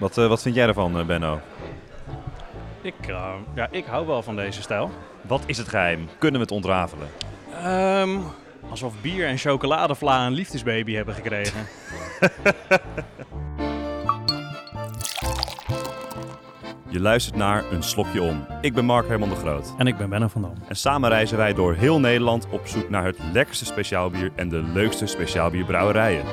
Wat, eh, wat vind jij ervan, eh, Benno? Ik, eh, ja, ik hou wel van deze stijl. Wat is het geheim? Kunnen we het ontrafelen? Ehm, alsof bier en chocoladevla een liefdesbaby hebben gekregen. Je luistert naar Een Slokje Om. Ik ben Mark Herman de Groot. En ik ben Benno van Dam. En samen reizen wij door heel Nederland op zoek naar het lekkerste speciaalbier en de leukste speciaalbierbrouwerijen.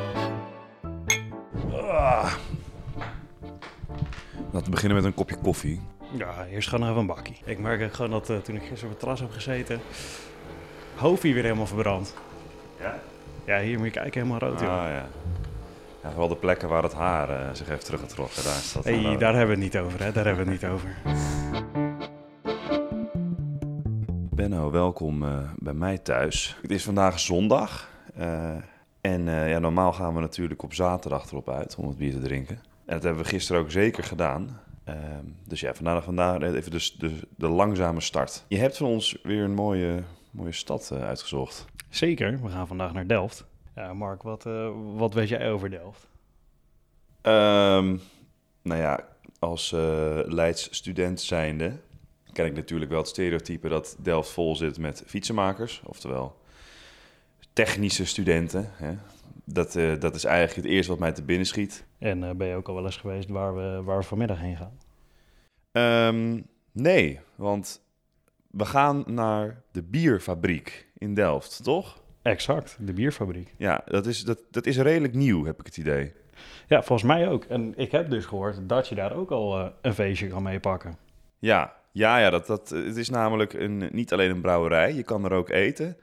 We beginnen met een kopje koffie. Ja, eerst gewoon nog even een bakkie. Ik merk gewoon dat eh, toen ik gisteren op het terras heb gezeten, hoofdje weer helemaal verbrand. Ja? Ja, hier moet je kijken, helemaal rood. joh. Ah ja. ja. Wel de plekken waar het haar eh, zich heeft teruggetrokken. Daar is dat hey, eh, daar hebben we het niet over, hè? Daar hebben we het niet over. Benno, welkom bij mij thuis. Het is vandaag zondag. en ja, normaal gaan we natuurlijk op zaterdag erop uit om het bier te drinken. En dat hebben we gisteren ook zeker gedaan. Ehm, dus ja, vandaag, vandaag even dus de, de langzame start. Je hebt van ons weer een mooie, mooie stad eh, uitgezocht. Zeker, we gaan vandaag naar Delft. Ja, Mark, wat, eh, wat weet jij over Delft? Ehm, nou ja, als eh Leids student zijnde ken ik natuurlijk wel het stereotype dat Delft vol zit met fietsenmakers. Oftewel technische studenten. Hè. Dat, eh, dat is eigenlijk het eerste wat mij te binnen schiet. En eh, ben je ook al wel eens geweest waar we, waar we vanmiddag heen gaan? Ehm, nee, want we gaan naar de bierfabriek in Delft, toch? Exact, de bierfabriek. Ja, dat is, dat, dat is redelijk nieuw, heb ik het idee. Ja, volgens mij ook. En ik heb dus gehoord dat je daar ook al eh, een feestje kan meepakken. Ja, ja, ja dat, dat, het is namelijk een, niet alleen een brouwerij, je kan er ook eten.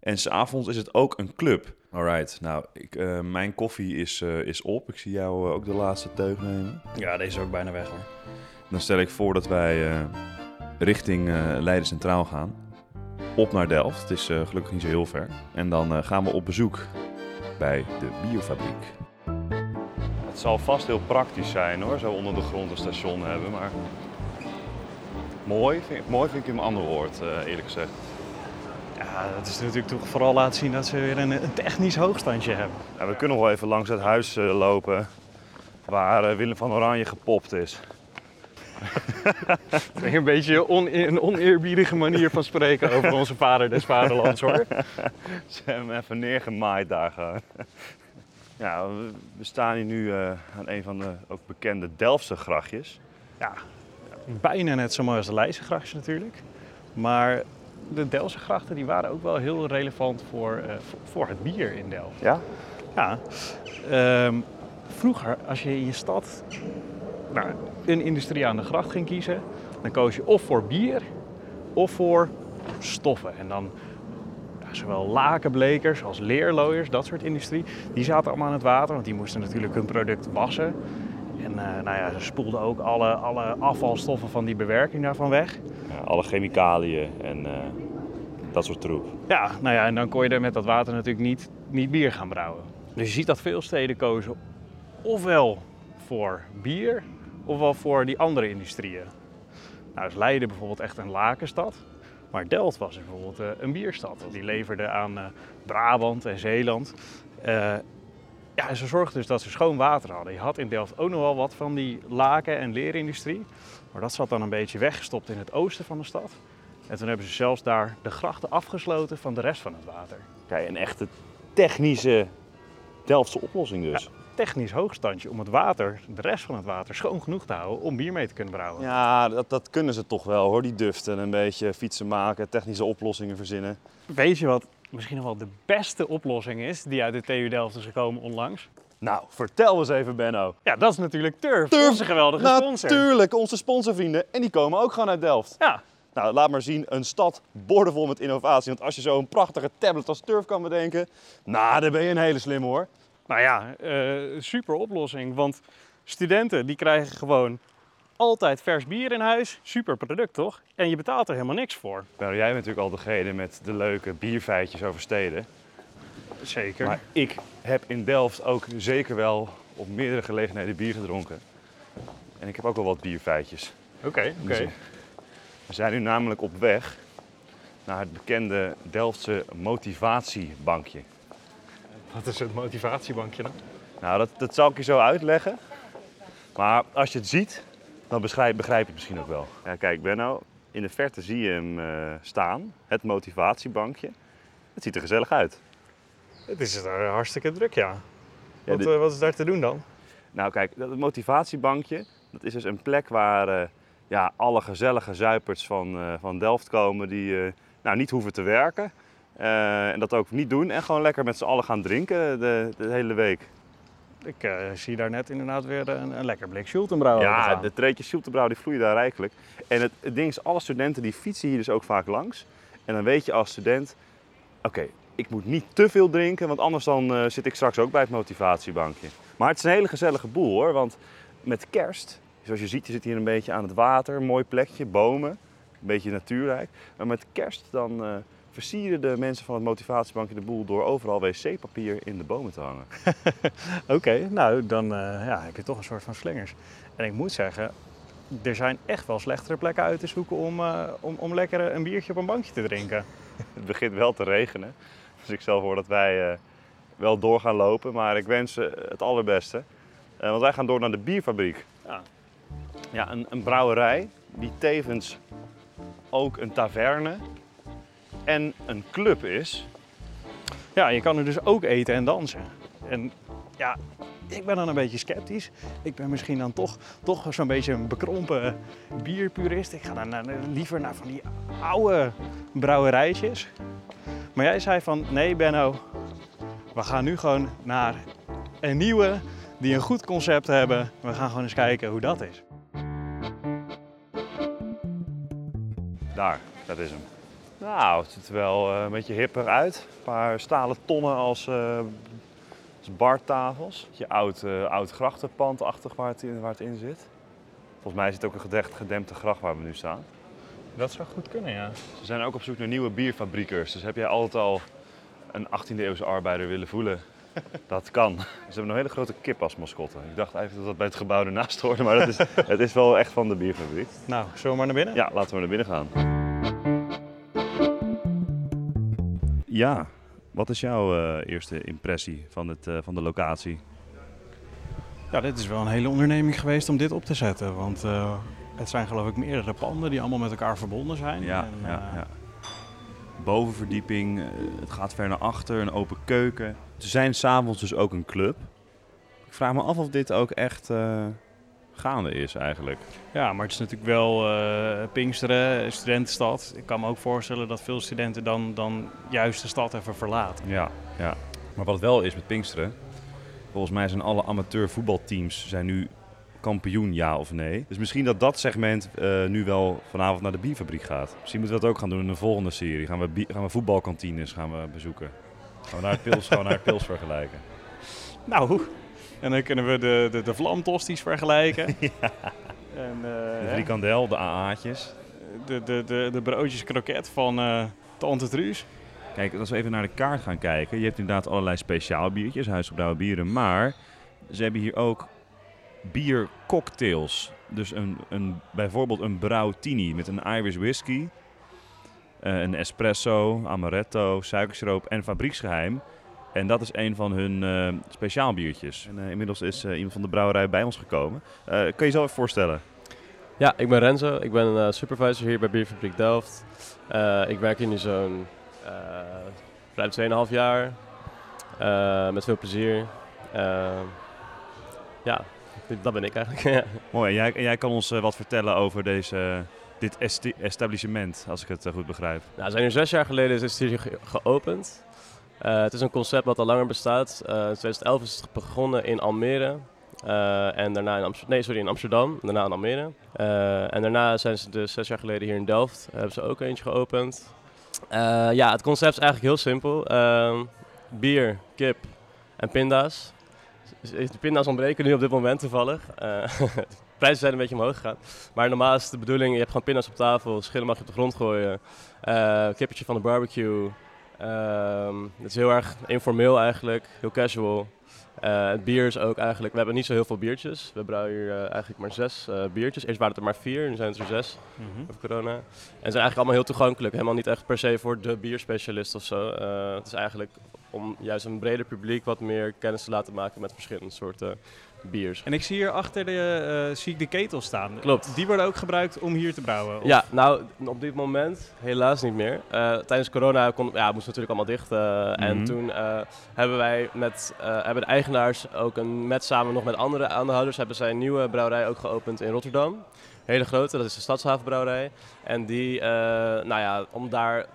En s'avonds is het ook een club. Alright, nou, ik, eh, mijn koffie is, eh, is op. Ik zie jou eh, ook de laatste teug nemen. Ja, deze is ook bijna weg hoor. Dan stel ik voor dat wij richting Leiden Centraal gaan. Op naar Delft. Het is gelukkig niet zo heel ver. En dan gaan we op bezoek bij de bierfabriek. Het zal vast heel praktisch zijn hoor, zo onder de grond een station hebben. Maar mooi vind, mooi vind ik een ander woord, eerlijk gezegd. Ja, dat is natuurlijk toch vooral laten zien dat ze weer een, een technisch hoogstandje hebben. Ja, we kunnen nog wel even langs het huis eh, lopen waar eh, Willem van Oranje gepopt is. Een beetje on, een oneerbiedige manier van spreken over onze vader des vaderlands hoor. Ze hebben hem even neergemaaid daar gewoon. Ja, we- we staan hier nu eh, aan een van de ook bekende Delftse grachtjes. Ja, bijna net zo mooi als de Leidse grachtjes natuurlijk. Maar de Delftse grachten die waren ook wel heel relevant voor, eh, voor, het bier in Delft. Ja? Ja, ehm, vroeger als je in je stad nou, een industrie aan de gracht ging kiezen, dan koos je of voor bier of voor stoffen. En dan ja, zowel lakenblekers als leerlooiers, dat soort industrie, die zaten allemaal aan het water, want die moesten natuurlijk hun product wassen. En eh, nou ja, ze spoelden ook alle, alle afvalstoffen van die bewerking daarvan weg. Ja, alle chemicaliën en eh, dat soort troep. Ja, nou ja, en dan kon je er met dat water natuurlijk niet, niet bier gaan brouwen. Dus je ziet dat veel steden kozen ofwel voor bier, ofwel voor die andere industrieën. Nou is Leiden bijvoorbeeld echt een lakenstad. Maar Delft was bijvoorbeeld eh, een bierstad. Die leverde aan eh, Brabant en Zeeland. Ja, en ze zorgden dus dat ze schoon water hadden. Je had in Delft ook nog wel wat van die laken- en leerindustrie. Maar dat zat dan een beetje weggestopt in het oosten van de stad. En toen hebben ze zelfs daar de grachten afgesloten van de rest van het water. Kijk, een echte technische Delftse oplossing dus. Technisch hoogstandje om het water, de rest van het water, schoon genoeg te houden om bier mee te kunnen brouwen. Ja, dat, dat kunnen ze toch wel hoor, die duften. Een beetje fietsen maken, technische oplossingen verzinnen. Weet je wat misschien nog wel de beste oplossing is die uit de TU Delft is gekomen onlangs? Nou, vertel eens even Benno. Ja, dat is natuurlijk Turf, Turf, onze geweldige sponsor. Natuurlijk, onze sponsorvrienden. En die komen ook gewoon uit Delft. Ja, Nou, laat maar zien, een stad boordevol met innovatie. Want als je zo'n prachtige tablet als Turf kan bedenken, nou, dan ben je een hele slim hoor. nou ja, eh, super oplossing. Want studenten die krijgen gewoon altijd vers bier in huis. Super product toch? En je betaalt er helemaal niks voor. Nou, jij bent natuurlijk al degene met de leuke bierfeitjes over steden. Zeker. Maar ik heb in Delft ook zeker wel op meerdere gelegenheden bier gedronken. En ik heb ook wel wat bierfeitjes. Oké, oké. We zijn nu namelijk op weg naar het bekende Delftse motivatiebankje. Wat is het motivatiebankje dan? Nou, dat, dat zal ik je zo uitleggen. Maar als je het ziet, dan begrijp, begrijp je het misschien ook wel. Ja, kijk, Benno, in de verte zie je hem eh, staan, het motivatiebankje. Het ziet er gezellig uit. Het is uh, hartstikke druk, ja. Ja, wat, dit- eh, wat is daar te doen dan? Nou, kijk, dat het motivatiebankje, dat is dus een plek waar eh, ja, alle gezellige zuiperts van, eh, van Delft komen die eh, nou, niet hoeven te werken. Eh, en dat ook niet doen en gewoon lekker met z'n allen gaan drinken de, de hele week. Ik eh, zie daar net inderdaad weer een, een lekker blik Schultenbrouwer ja, de treetjes Schultebrouw die vloeien daar rijkelijk. En het, het ding is, alle studenten die fietsen hier dus ook vaak langs. En dan weet je als student, oké, ik moet niet te veel drinken, want anders dan eh, zit ik straks ook bij het motivatiebankje. Maar het is een hele gezellige boel hoor, want met kerst, zoals je ziet, je zit hier een beetje aan het water, een mooi plekje, bomen, een beetje natuurrijk. Maar met kerst dan eh, versieren de mensen van het motivatiebankje de boel door overal wc-papier in de bomen te hangen. Oké, nou dan eh, ja, heb je toch een soort van slingers. En ik moet zeggen, er zijn echt wel slechtere plekken uit te zoeken om, eh, om, om lekker een biertje op een bankje te drinken. Het begint wel te regenen. Dus ik stel voor dat wij eh, wel door gaan lopen. Maar ik wens het allerbeste. Want wij gaan door naar de bierfabriek. Ja. Ja, een, een brouwerij die tevens ook een taverne en een club is. Ja, je kan er dus ook eten en dansen. En ja, ik ben dan een beetje sceptisch. Ik ben misschien dan toch, toch zo'n beetje een bekrompen bierpurist. Ik ga dan liever naar van die oude brouwerijtjes. Maar jij zei van, nee Benno, we gaan nu gewoon naar een nieuwe die een goed concept hebben. We gaan gewoon eens kijken hoe dat is. Daar, dat is hem. Nou, het ziet er wel eh, een beetje hipper uit. Een paar stalen tonnen als, eh als bartafels. Je oud, eh, oud grachtenpandachtig waar het, in, waar het in zit. Volgens mij het ook een gedekt, gedempte gracht waar we nu staan. Dat zou goed kunnen, ja. Ze zijn ook op zoek naar nieuwe bierfabriekers. Dus heb jij altijd al een 18e eeuwse arbeider willen voelen? Dat kan. Ze hebben een hele grote kip als mascotte. Ik dacht eigenlijk dat dat bij het gebouw ernaast hoorde, maar dat is, het is wel echt van de bierfabriek. Nou, zullen we maar naar binnen? Ja, laten we naar binnen gaan. Ja, wat is jouw eh, eerste impressie van, het, eh, van de locatie? Ja, dit is wel een hele onderneming geweest om dit op te zetten. Want eh, het zijn geloof ik meerdere panden die allemaal met elkaar verbonden zijn. Ja, En, ja, ja. Bovenverdieping, het gaat ver naar achter, een open keuken. Ze zijn s'avonds dus ook een club. Ik vraag me af of dit ook echt gaande is eigenlijk. ja, maar het is natuurlijk wel eh Pinksteren, studentenstad. Ik kan me ook voorstellen dat veel studenten dan, dan juist de stad even verlaten. Ja, ja. Maar wat het wel is met Pinksteren, volgens mij zijn alle amateur voetbalteams zijn nu kampioen, ja of nee. Dus misschien dat dat segment eh, nu wel vanavond naar de bierfabriek gaat. Misschien moeten we dat ook gaan doen in een volgende serie. Gaan we, gaan we voetbalkantines gaan we bezoeken. Gaan we naar het pils, gaan we naar het pils vergelijken. Nou, en dan kunnen we de, de, de vlamtosties vergelijken. En, eh, De frikandel, de AA'tjes. de, de, de, de broodjes kroket van eh Tante Truus. Kijk, als we even naar de kaart gaan kijken. Je hebt inderdaad allerlei speciaal biertjes, huisgebrouwen bieren. Maar ze hebben hier ook biercocktails. Dus een, een, bijvoorbeeld een Brautini met een Irish whisky. eh, een espresso, amaretto, suikersiroop en fabrieksgeheim. En dat is een van hun eh speciaal biertjes. En, eh, inmiddels is eh, iemand van de brouwerij bij ons gekomen. Eh, kan je jezelf even voorstellen? Ja, ik ben Renzo. Ik ben eh, supervisor hier bij Bierfabriek Delft. Eh, ik werk hier nu zo'n eh ruim 2,5 jaar. Eh, met veel plezier. Eh, ja, dat ben ik eigenlijk. Ja. Mooi, en jij, en jij kan ons eh, wat vertellen over deze, dit esti- establishment, als ik het eh, goed begrijp. nou, we zijn hier zes jaar geleden is het hier ge- geopend. Eh, het is een concept wat al langer bestaat. Eh, in 2011 is het begonnen in Almere. Eh, en daarna in Amsterdam, nee, sorry, in Amsterdam. Daarna in Almere. En daarna zijn ze dus zes jaar geleden hier in Delft. hebben ze ook eentje geopend. Ja, het concept is eigenlijk heel simpel. Ehm, bier, kip en pinda's. De pinda's ontbreken nu op dit moment toevallig. De prijzen zijn een beetje omhoog gegaan. Maar normaal is de bedoeling, je hebt gewoon pinda's op tafel, schillen mag je op de grond gooien. Eh kippertje van de barbecue. Ehm, het is heel erg informeel eigenlijk, heel casual. Eh, het bier is ook eigenlijk, we hebben niet zo heel veel biertjes. We brouwen hier eh, eigenlijk maar zes eh, biertjes. Eerst waren het er maar vier, nu zijn het er zes over corona. En ze zijn eigenlijk allemaal heel toegankelijk. Helemaal niet echt per se voor de bierspecialist of zo. Het is eigenlijk om juist een breder publiek wat meer kennis te laten maken met verschillende soorten biers. En ik zie hier achter de, eh, zie ik de ketels staan. Klopt. Die worden ook gebruikt om hier te brouwen? of- Ja, nou, op dit moment helaas niet meer. Eh, tijdens corona kon, ja, moesten we natuurlijk allemaal dicht. eh, En Mhm. toen hebben wij met hebben de eigenaars ook een met samen nog met andere aandeelhouders hebben zij een nieuwe brouwerij ook geopend in Rotterdam. Hele grote, dat is de Stadshavenbrouwerij. En die, nou ja, om daar,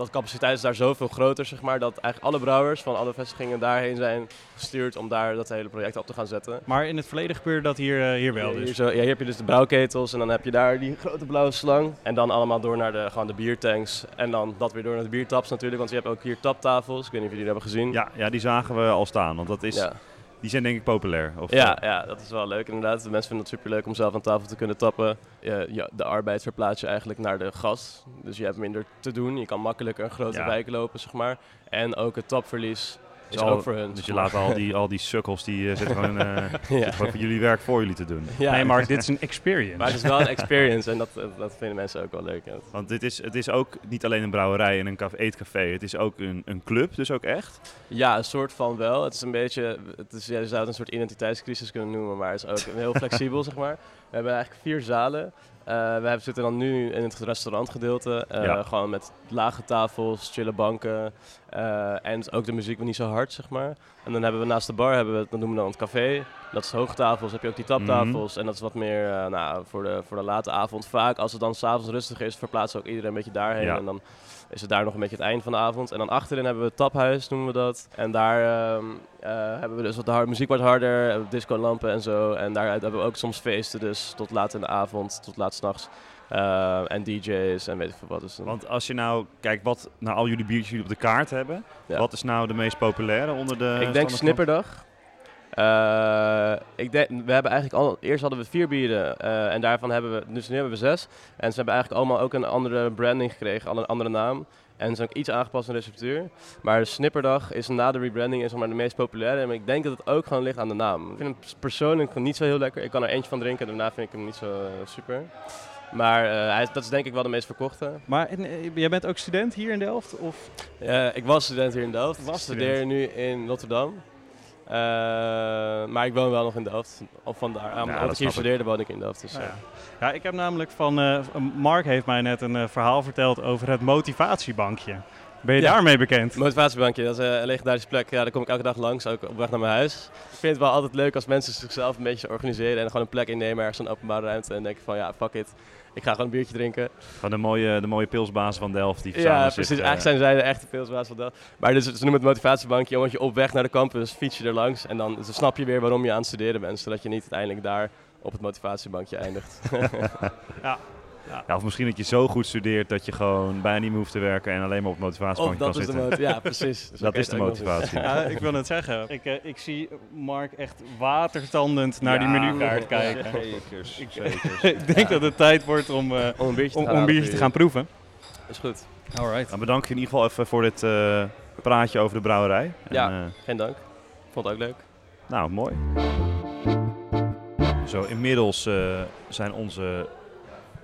dat capaciteit is daar zoveel groter, zeg maar, dat eigenlijk alle brouwers van alle vestigingen daarheen zijn gestuurd om daar dat hele project op te gaan zetten. Maar in het verleden gebeurde dat hier, eh, hier wel Ja, dus? Hier, zo, ja, hier heb je dus de brouwketels en dan heb je daar die grote blauwe slang. En dan allemaal door naar de, gewoon de biertanks. En dan dat weer door naar de biertaps natuurlijk, want je hebt ook hier taptafels. Ik weet niet of jullie die hebben gezien. Ja, ja, die zagen we al staan, want dat is, ja. Die zijn denk ik populair. Of, Ja, eh, ja, dat is wel leuk inderdaad. De mensen vinden het superleuk om zelf aan tafel te kunnen tappen. Ja, ja, de arbeid verplaats je eigenlijk naar de gast. Dus je hebt minder te doen. Je kan makkelijker een grote Ja. wijk lopen, zeg maar. En ook het tapverlies is Is al- ook voor hun. Dus je maar. laat al die, al die sukkels, die eh, zitten gewoon, eh, ja. zitten gewoon voor jullie werk voor jullie te doen. Ja. Nee, Mark, dit is een experience. Maar het is wel een experience en dat, dat vinden mensen ook wel leuk. ja. Want dit is, het is ook niet alleen een brouwerij en een café, eetcafé. Het is ook een, een club, dus ook echt. Ja, een soort van wel. Het is een beetje, het is, ja, je zou het een soort identiteitscrisis kunnen noemen, maar het is ook heel flexibel, zeg maar. We hebben eigenlijk vier zalen. Eh, we hebben, zitten dan nu in het restaurantgedeelte, eh, Ja. gewoon met lage tafels, chille banken eh, en ook de muziek niet zo hard, zeg maar. En dan hebben we naast de bar, hebben we, dat noemen we dan het café. Dat is hoogtafels, heb je ook die taptafels en dat is wat meer nou, voor, de, voor de late avond. Vaak als het dan s'avonds rustig is, verplaatsen ook iedereen een beetje daarheen Ja. en dan is het daar nog een beetje het eind van de avond. En dan achterin hebben we het taphuis, noemen we dat. En daar ehm, eh, hebben we dus wat hard, muziek wordt harder, hebben we discolampen en zo. En daar hebben we ook soms feesten, dus tot laat in de avond, tot laat s'nachts. Eh en DJ's en weet ik veel wat. Dus Want als je nou kijkt wat nou al jullie biertjes jullie op de kaart hebben. Ja. Wat is nou de meest populaire onder de ik denk Snipperdag. Eh, ik denk, we hebben eigenlijk al, eerst hadden we vier bieren eh, en daarvan hebben we, dus nu hebben we zes. En ze hebben eigenlijk allemaal ook een andere branding gekregen, al een andere naam. En ze zijn ook iets aangepast aan de receptuur. Maar Snipperdag is na de rebranding is maar de meest populaire. En ik denk dat het ook gewoon ligt aan de naam. Ik vind hem persoonlijk niet zo heel lekker. Ik kan er eentje van drinken, daarna vind ik hem niet zo eh, super. Maar eh, hij, dat is denk ik wel de meest verkochte. Maar en, jij bent ook student hier in Delft? Of? Eh, ik was student hier in Delft. Was ik studeer nu in Rotterdam. Eh, maar ik woon wel nog in Delft. Of vandaar. omdat ik hier studeerde, woon ik in Delft. Dus, Ja. Ja, ik heb namelijk van... eh, Mark heeft mij net een eh, verhaal verteld over het motivatiebankje. Ben je daarmee bekend? Motivatiebankje, dat is een legendarische plek. Ja, daar kom ik elke dag langs, ook op weg naar mijn huis. Ik vind het wel altijd leuk als mensen zichzelf een beetje organiseren en gewoon een plek innemen ergens een openbare ruimte. En denken van ja, fuck it. Ik ga gewoon een biertje drinken. Van de mooie, de mooie pilsbazen van Delft die Ja, precies. zitten. Eigenlijk zijn zij de echte pilsbaas van dat. Maar dus, ze noemen het motivatiebankje, want je op weg naar de campus fiets je er langs. En dan snap je weer waarom je aan het studeren bent. Zodat je niet uiteindelijk daar op het motivatiebankje eindigt. Ja, of misschien dat je zo goed studeert dat je gewoon bijna niet meer hoeft te werken en alleen maar op het of motivatiebank kan dat is de zitten. motivatie. Ja, precies. Dus Dat is de motivatie. Ja, ik wil het zeggen. Ik, eh, ik zie Mark echt watertandend naar die Ja. menukaart kijken. Zekers, Ik- zekers. ik denk dat het tijd wordt om, eh, Om een biertje om, te om gaan een biertje te gaan proeven. Is goed. Alright. Dan bedank je in ieder geval even voor dit eh, praatje over de brouwerij. En, Ja. Geen dank. Vond het ook leuk. nou, mooi. Zo, inmiddels eh, zijn onze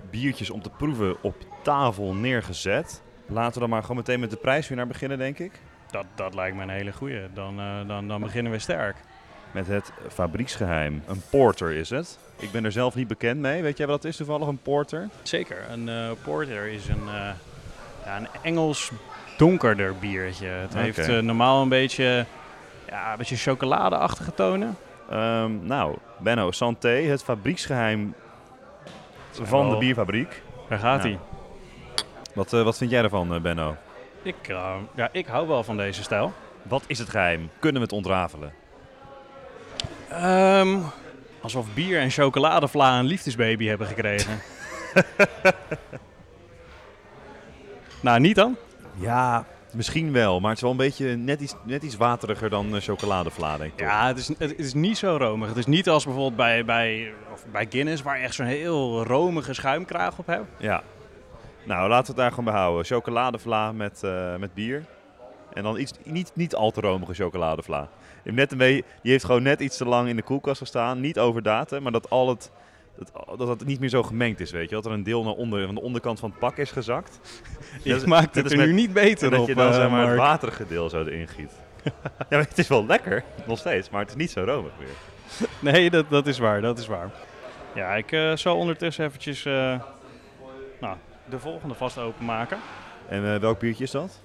biertjes om te proeven op tafel neergezet. Laten we dan maar gewoon meteen met de prijswinnaar beginnen, denk ik. Dat, dat lijkt me een hele goeie. Dan, eh, dan, dan beginnen we sterk. Met het fabrieksgeheim. Een porter is het. Ik ben er zelf niet bekend mee. Weet jij wat dat is toevallig, een porter? Zeker. Een eh, porter is een, eh, ja, een Engels donkerder biertje. Het heeft normaal een beetje, ja, een beetje chocoladeachtige tonen. Ehm, nou, Benno, Santé, het fabrieksgeheim van wel- de bierfabriek. Daar gaat Ja. hij. Wat, eh, wat vind jij ervan, eh, Benno? Ik, eh, ja, ik hou wel van deze stijl. Wat is het geheim? Kunnen we het ontrafelen? Ehm, alsof bier en chocoladevla een liefdesbaby hebben gekregen. nou, niet dan? Ja, misschien wel, maar het is wel een beetje net iets, net iets wateriger dan eh, chocoladevla, denk ik. Ja, het is, het is niet zo romig. Het is niet als bijvoorbeeld bij, bij, of bij Guinness, waar je echt zo'n heel romige schuimkraag op hebt. Ja. Nou, laten we het daar gewoon bij houden. Chocoladevla met, eh, met bier. En dan iets, niet, niet al te romige chocoladevla. Net een beetje, die heeft gewoon net iets te lang in de koelkast gestaan. Niet over datum, maar dat al het... Dat, dat het niet meer zo gemengd is, weet je. Dat er een deel naar onder, van de onderkant van het pak is gezakt. Je Dat maakt dat het er met- nu niet beter dat op, je dan eh, zeg maar, het waterige deel zo erin giet. ja, maar het is wel lekker, nog steeds. Maar het is niet zo romig meer. Nee, dat, dat is waar, dat is waar. Ja, ik eh, zal ondertussen eventjes eh, nou, de volgende vast openmaken. En eh, welk biertje is dat?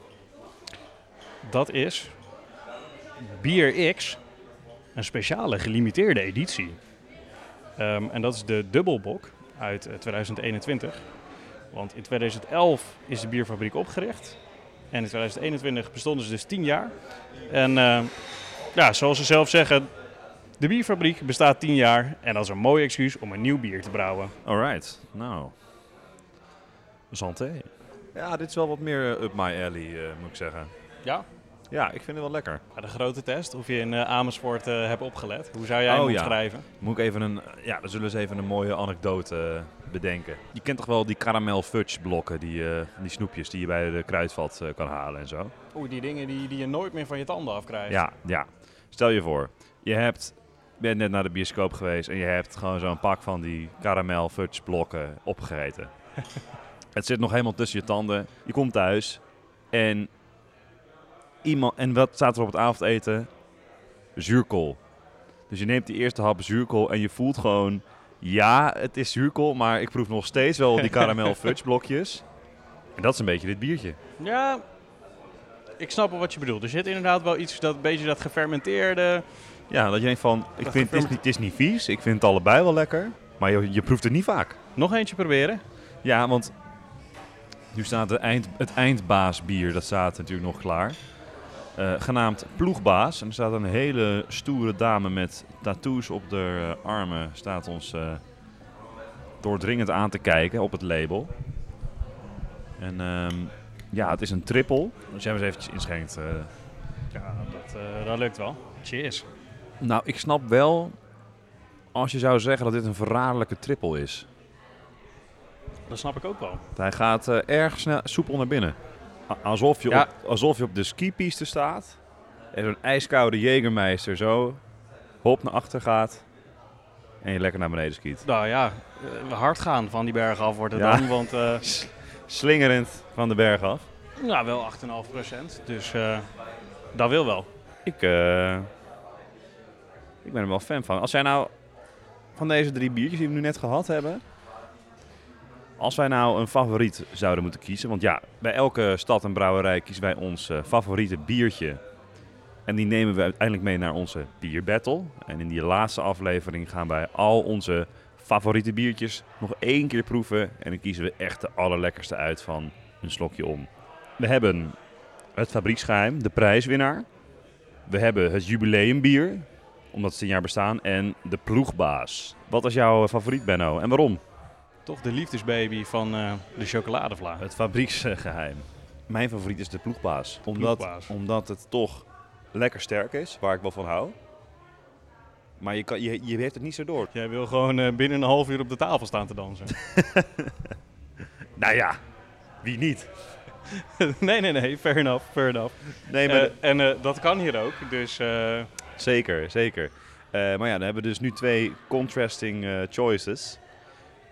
Dat is Bier X, een speciale gelimiteerde editie. Ehm, en dat is de Dubbelbok uit eh, 2021. Want in 2011 is de bierfabriek opgericht. En in 2021 bestonden ze dus 10 jaar. En eh, ja, zoals ze zelf zeggen, de bierfabriek bestaat 10 jaar. En dat is een mooi excuus om een nieuw bier te brouwen. Alright, nou. Santé. Ja, dit is wel wat meer eh, up my alley, eh, moet ik zeggen. Ja? Ja, ik vind het wel lekker. De grote test, of je in eh, Amersfoort eh, hebt opgelet. Hoe zou jij hem Oh, ja. omschrijven? Moet ik even een, ja, dan zullen we eens even een mooie anekdote eh, bedenken. Je kent toch wel die caramel fudge blokken, die, die snoepjes die je bij de kruidvat kan halen en zo? Oeh, die dingen die, die je nooit meer van je tanden afkrijgt. Ja, ja. Stel je voor, je hebt, bent net naar de bioscoop geweest en je hebt gewoon zo'n pak van die caramel fudge blokken opgegeten. het zit nog helemaal tussen je tanden. Je komt thuis en iemand en wat staat er op het avondeten? Zuurkool. Dus je neemt die eerste hap zuurkool en je voelt gewoon, ja, het is zuurkool, maar ik proef nog steeds wel die caramel fudge blokjes. En dat is een beetje dit biertje. Ja, ik snap wel wat je bedoelt. Er zit inderdaad wel iets, dat beetje dat gefermenteerde. Ja, dat je denkt van, ik vind het is, niet, het is niet vies, ik vind het allebei wel lekker, maar je, je proeft het niet vaak. Nog eentje proberen. Ja, want nu staat de eind, het eindbaasbier, dat staat natuurlijk nog klaar. Eh, genaamd Ploegbaas. En er staat een hele stoere dame met tattoos op de eh, armen. Staat ons eh, doordringend aan te kijken op het label. En ehm, ja, het is een triple. Dus jij eens eventjes inschenkt. eh. Ja, dat, eh, dat lukt wel. Cheers. Nou, ik snap wel als je zou zeggen dat dit een verraderlijke triple is. Dat snap ik ook wel. Hij gaat eh, erg snel, soepel naar binnen. Alsof je, Ja. op, alsof je op de skipiste staat. En zo'n ijskoude Jägermeister zo hop naar achter gaat. En je lekker naar beneden skiet. Nou ja, eh, hard gaan van die berg af wordt het Ja. dan. Want eh Slingerend van de berg af. nou, wel 8,5 procent. Dus eh, dat wil wel. Ik, ik ben er wel fan van. Als jij nou van deze drie biertjes die we nu net gehad hebben... Als wij nou een favoriet zouden moeten kiezen... Want ja, bij elke stad en brouwerij kiezen wij ons eh, favoriete biertje. En die nemen we uiteindelijk mee naar onze bierbattle. En in die laatste aflevering gaan wij al onze favoriete biertjes nog één keer proeven. En dan kiezen we echt de allerlekkerste uit van een slokje om. We hebben het fabrieksgeheim, de prijswinnaar. We hebben het jubileumbier, omdat ze tien jaar bestaan. En de ploegbaas. Wat is jouw favoriet, Benno? En waarom? Toch de liefdesbaby van eh, de chocoladevla. Het fabrieksgeheim. Mijn favoriet is de ploegbaas. Omdat, Ploegbaas. omdat het toch lekker sterk is, waar ik wel van hou. Maar je, kan, je, je heeft het niet zo door. Jij wil gewoon eh, binnen een half uur op de tafel staan te dansen. Nou ja, wie niet? nee, nee, nee. Fair enough, fair enough. Nee, maar Eh, en eh, dat kan hier ook. Dus eh, Zeker, zeker. Eh, maar ja, dan hebben we dus nu twee contrasting choices.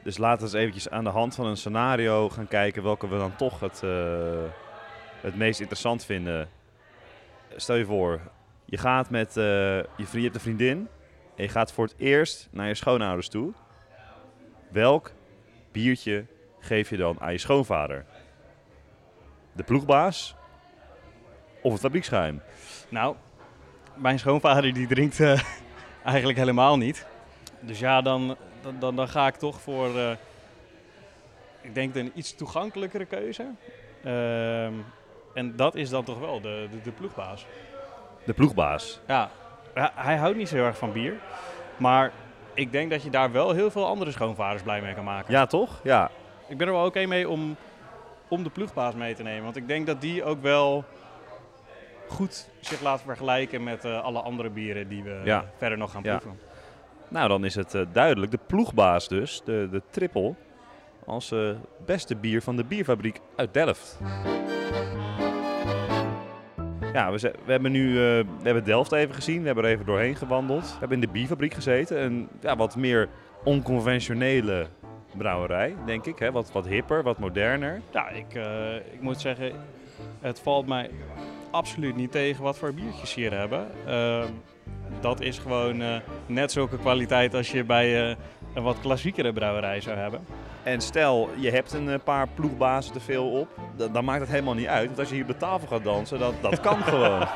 Dus laten we eens eventjes aan de hand van een scenario gaan kijken welke we dan toch het, eh, het meest interessant vinden. Stel je voor, je gaat met eh, je, vriend, je hebt een vriendin en je gaat voor het eerst naar je schoonouders toe. Welk biertje geef je dan aan je schoonvader? De ploegbaas of het fabrieksgeheim? Nou, mijn schoonvader die drinkt eh, eigenlijk helemaal niet. Dus ja, dan, dan, dan, dan ga ik toch voor, eh, ik denk een iets toegankelijkere keuze. Ehm, en dat is dan toch wel de, de, de ploegbaas. De ploegbaas. Ja, hij, hij houdt niet zo heel erg van bier. Maar ik denk dat je daar wel heel veel andere schoonvaders blij mee kan maken. Ja, toch? Ja. Ik ben er wel oké mee om, om de ploegbaas mee te nemen. Want ik denk dat die ook wel goed zich laat vergelijken met eh, alle andere bieren die we Ja. verder nog gaan Ja. Nou, dan is het eh, duidelijk. De ploegbaas dus, de, de triple, als eh, beste bier van de bierfabriek uit Delft. Ja, we, we hebben nu eh, we hebben Delft even gezien. We hebben er even doorheen gewandeld. We hebben in de bierfabriek gezeten. Een ja, wat meer onconventionele brouwerij, denk ik. Hè? Wat, wat hipper, wat moderner. Ja, ik, ik moet zeggen, het valt mij absoluut niet tegen wat voor biertjes hier hebben. Ehm, dat is gewoon eh, net zulke kwaliteit als je bij eh, een wat klassiekere brouwerij zou hebben. En stel, je hebt een eh, paar ploegbazen te veel op, dan, dan maakt het helemaal niet uit. Want als je hier op de tafel gaat dansen, dat, dat kan gewoon.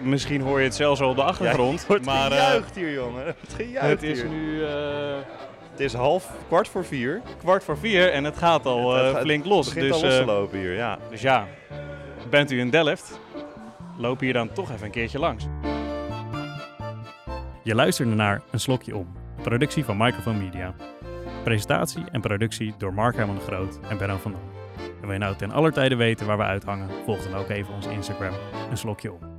Misschien hoor je het zelfs al op de achtergrond. Wordt maar eh, gejuicht hier, jongen. Het gejuicht het is hier. nu Het is half, kwart voor vier. kwart voor vier en het gaat al Het gaat- flink Het los. begint Dus, al los te lopen hier, ja. dus ja, bent u in Delft? Loop hier dan toch even een keertje langs. Je luisterde naar Een Slokje Om, productie van Microphone Media. Presentatie en productie door Mark Herman de Groot en Benno van Dam. En wil je nou ten aller tijde weten waar we uithangen, volg dan ook even onze Instagram, Een Slokje Om.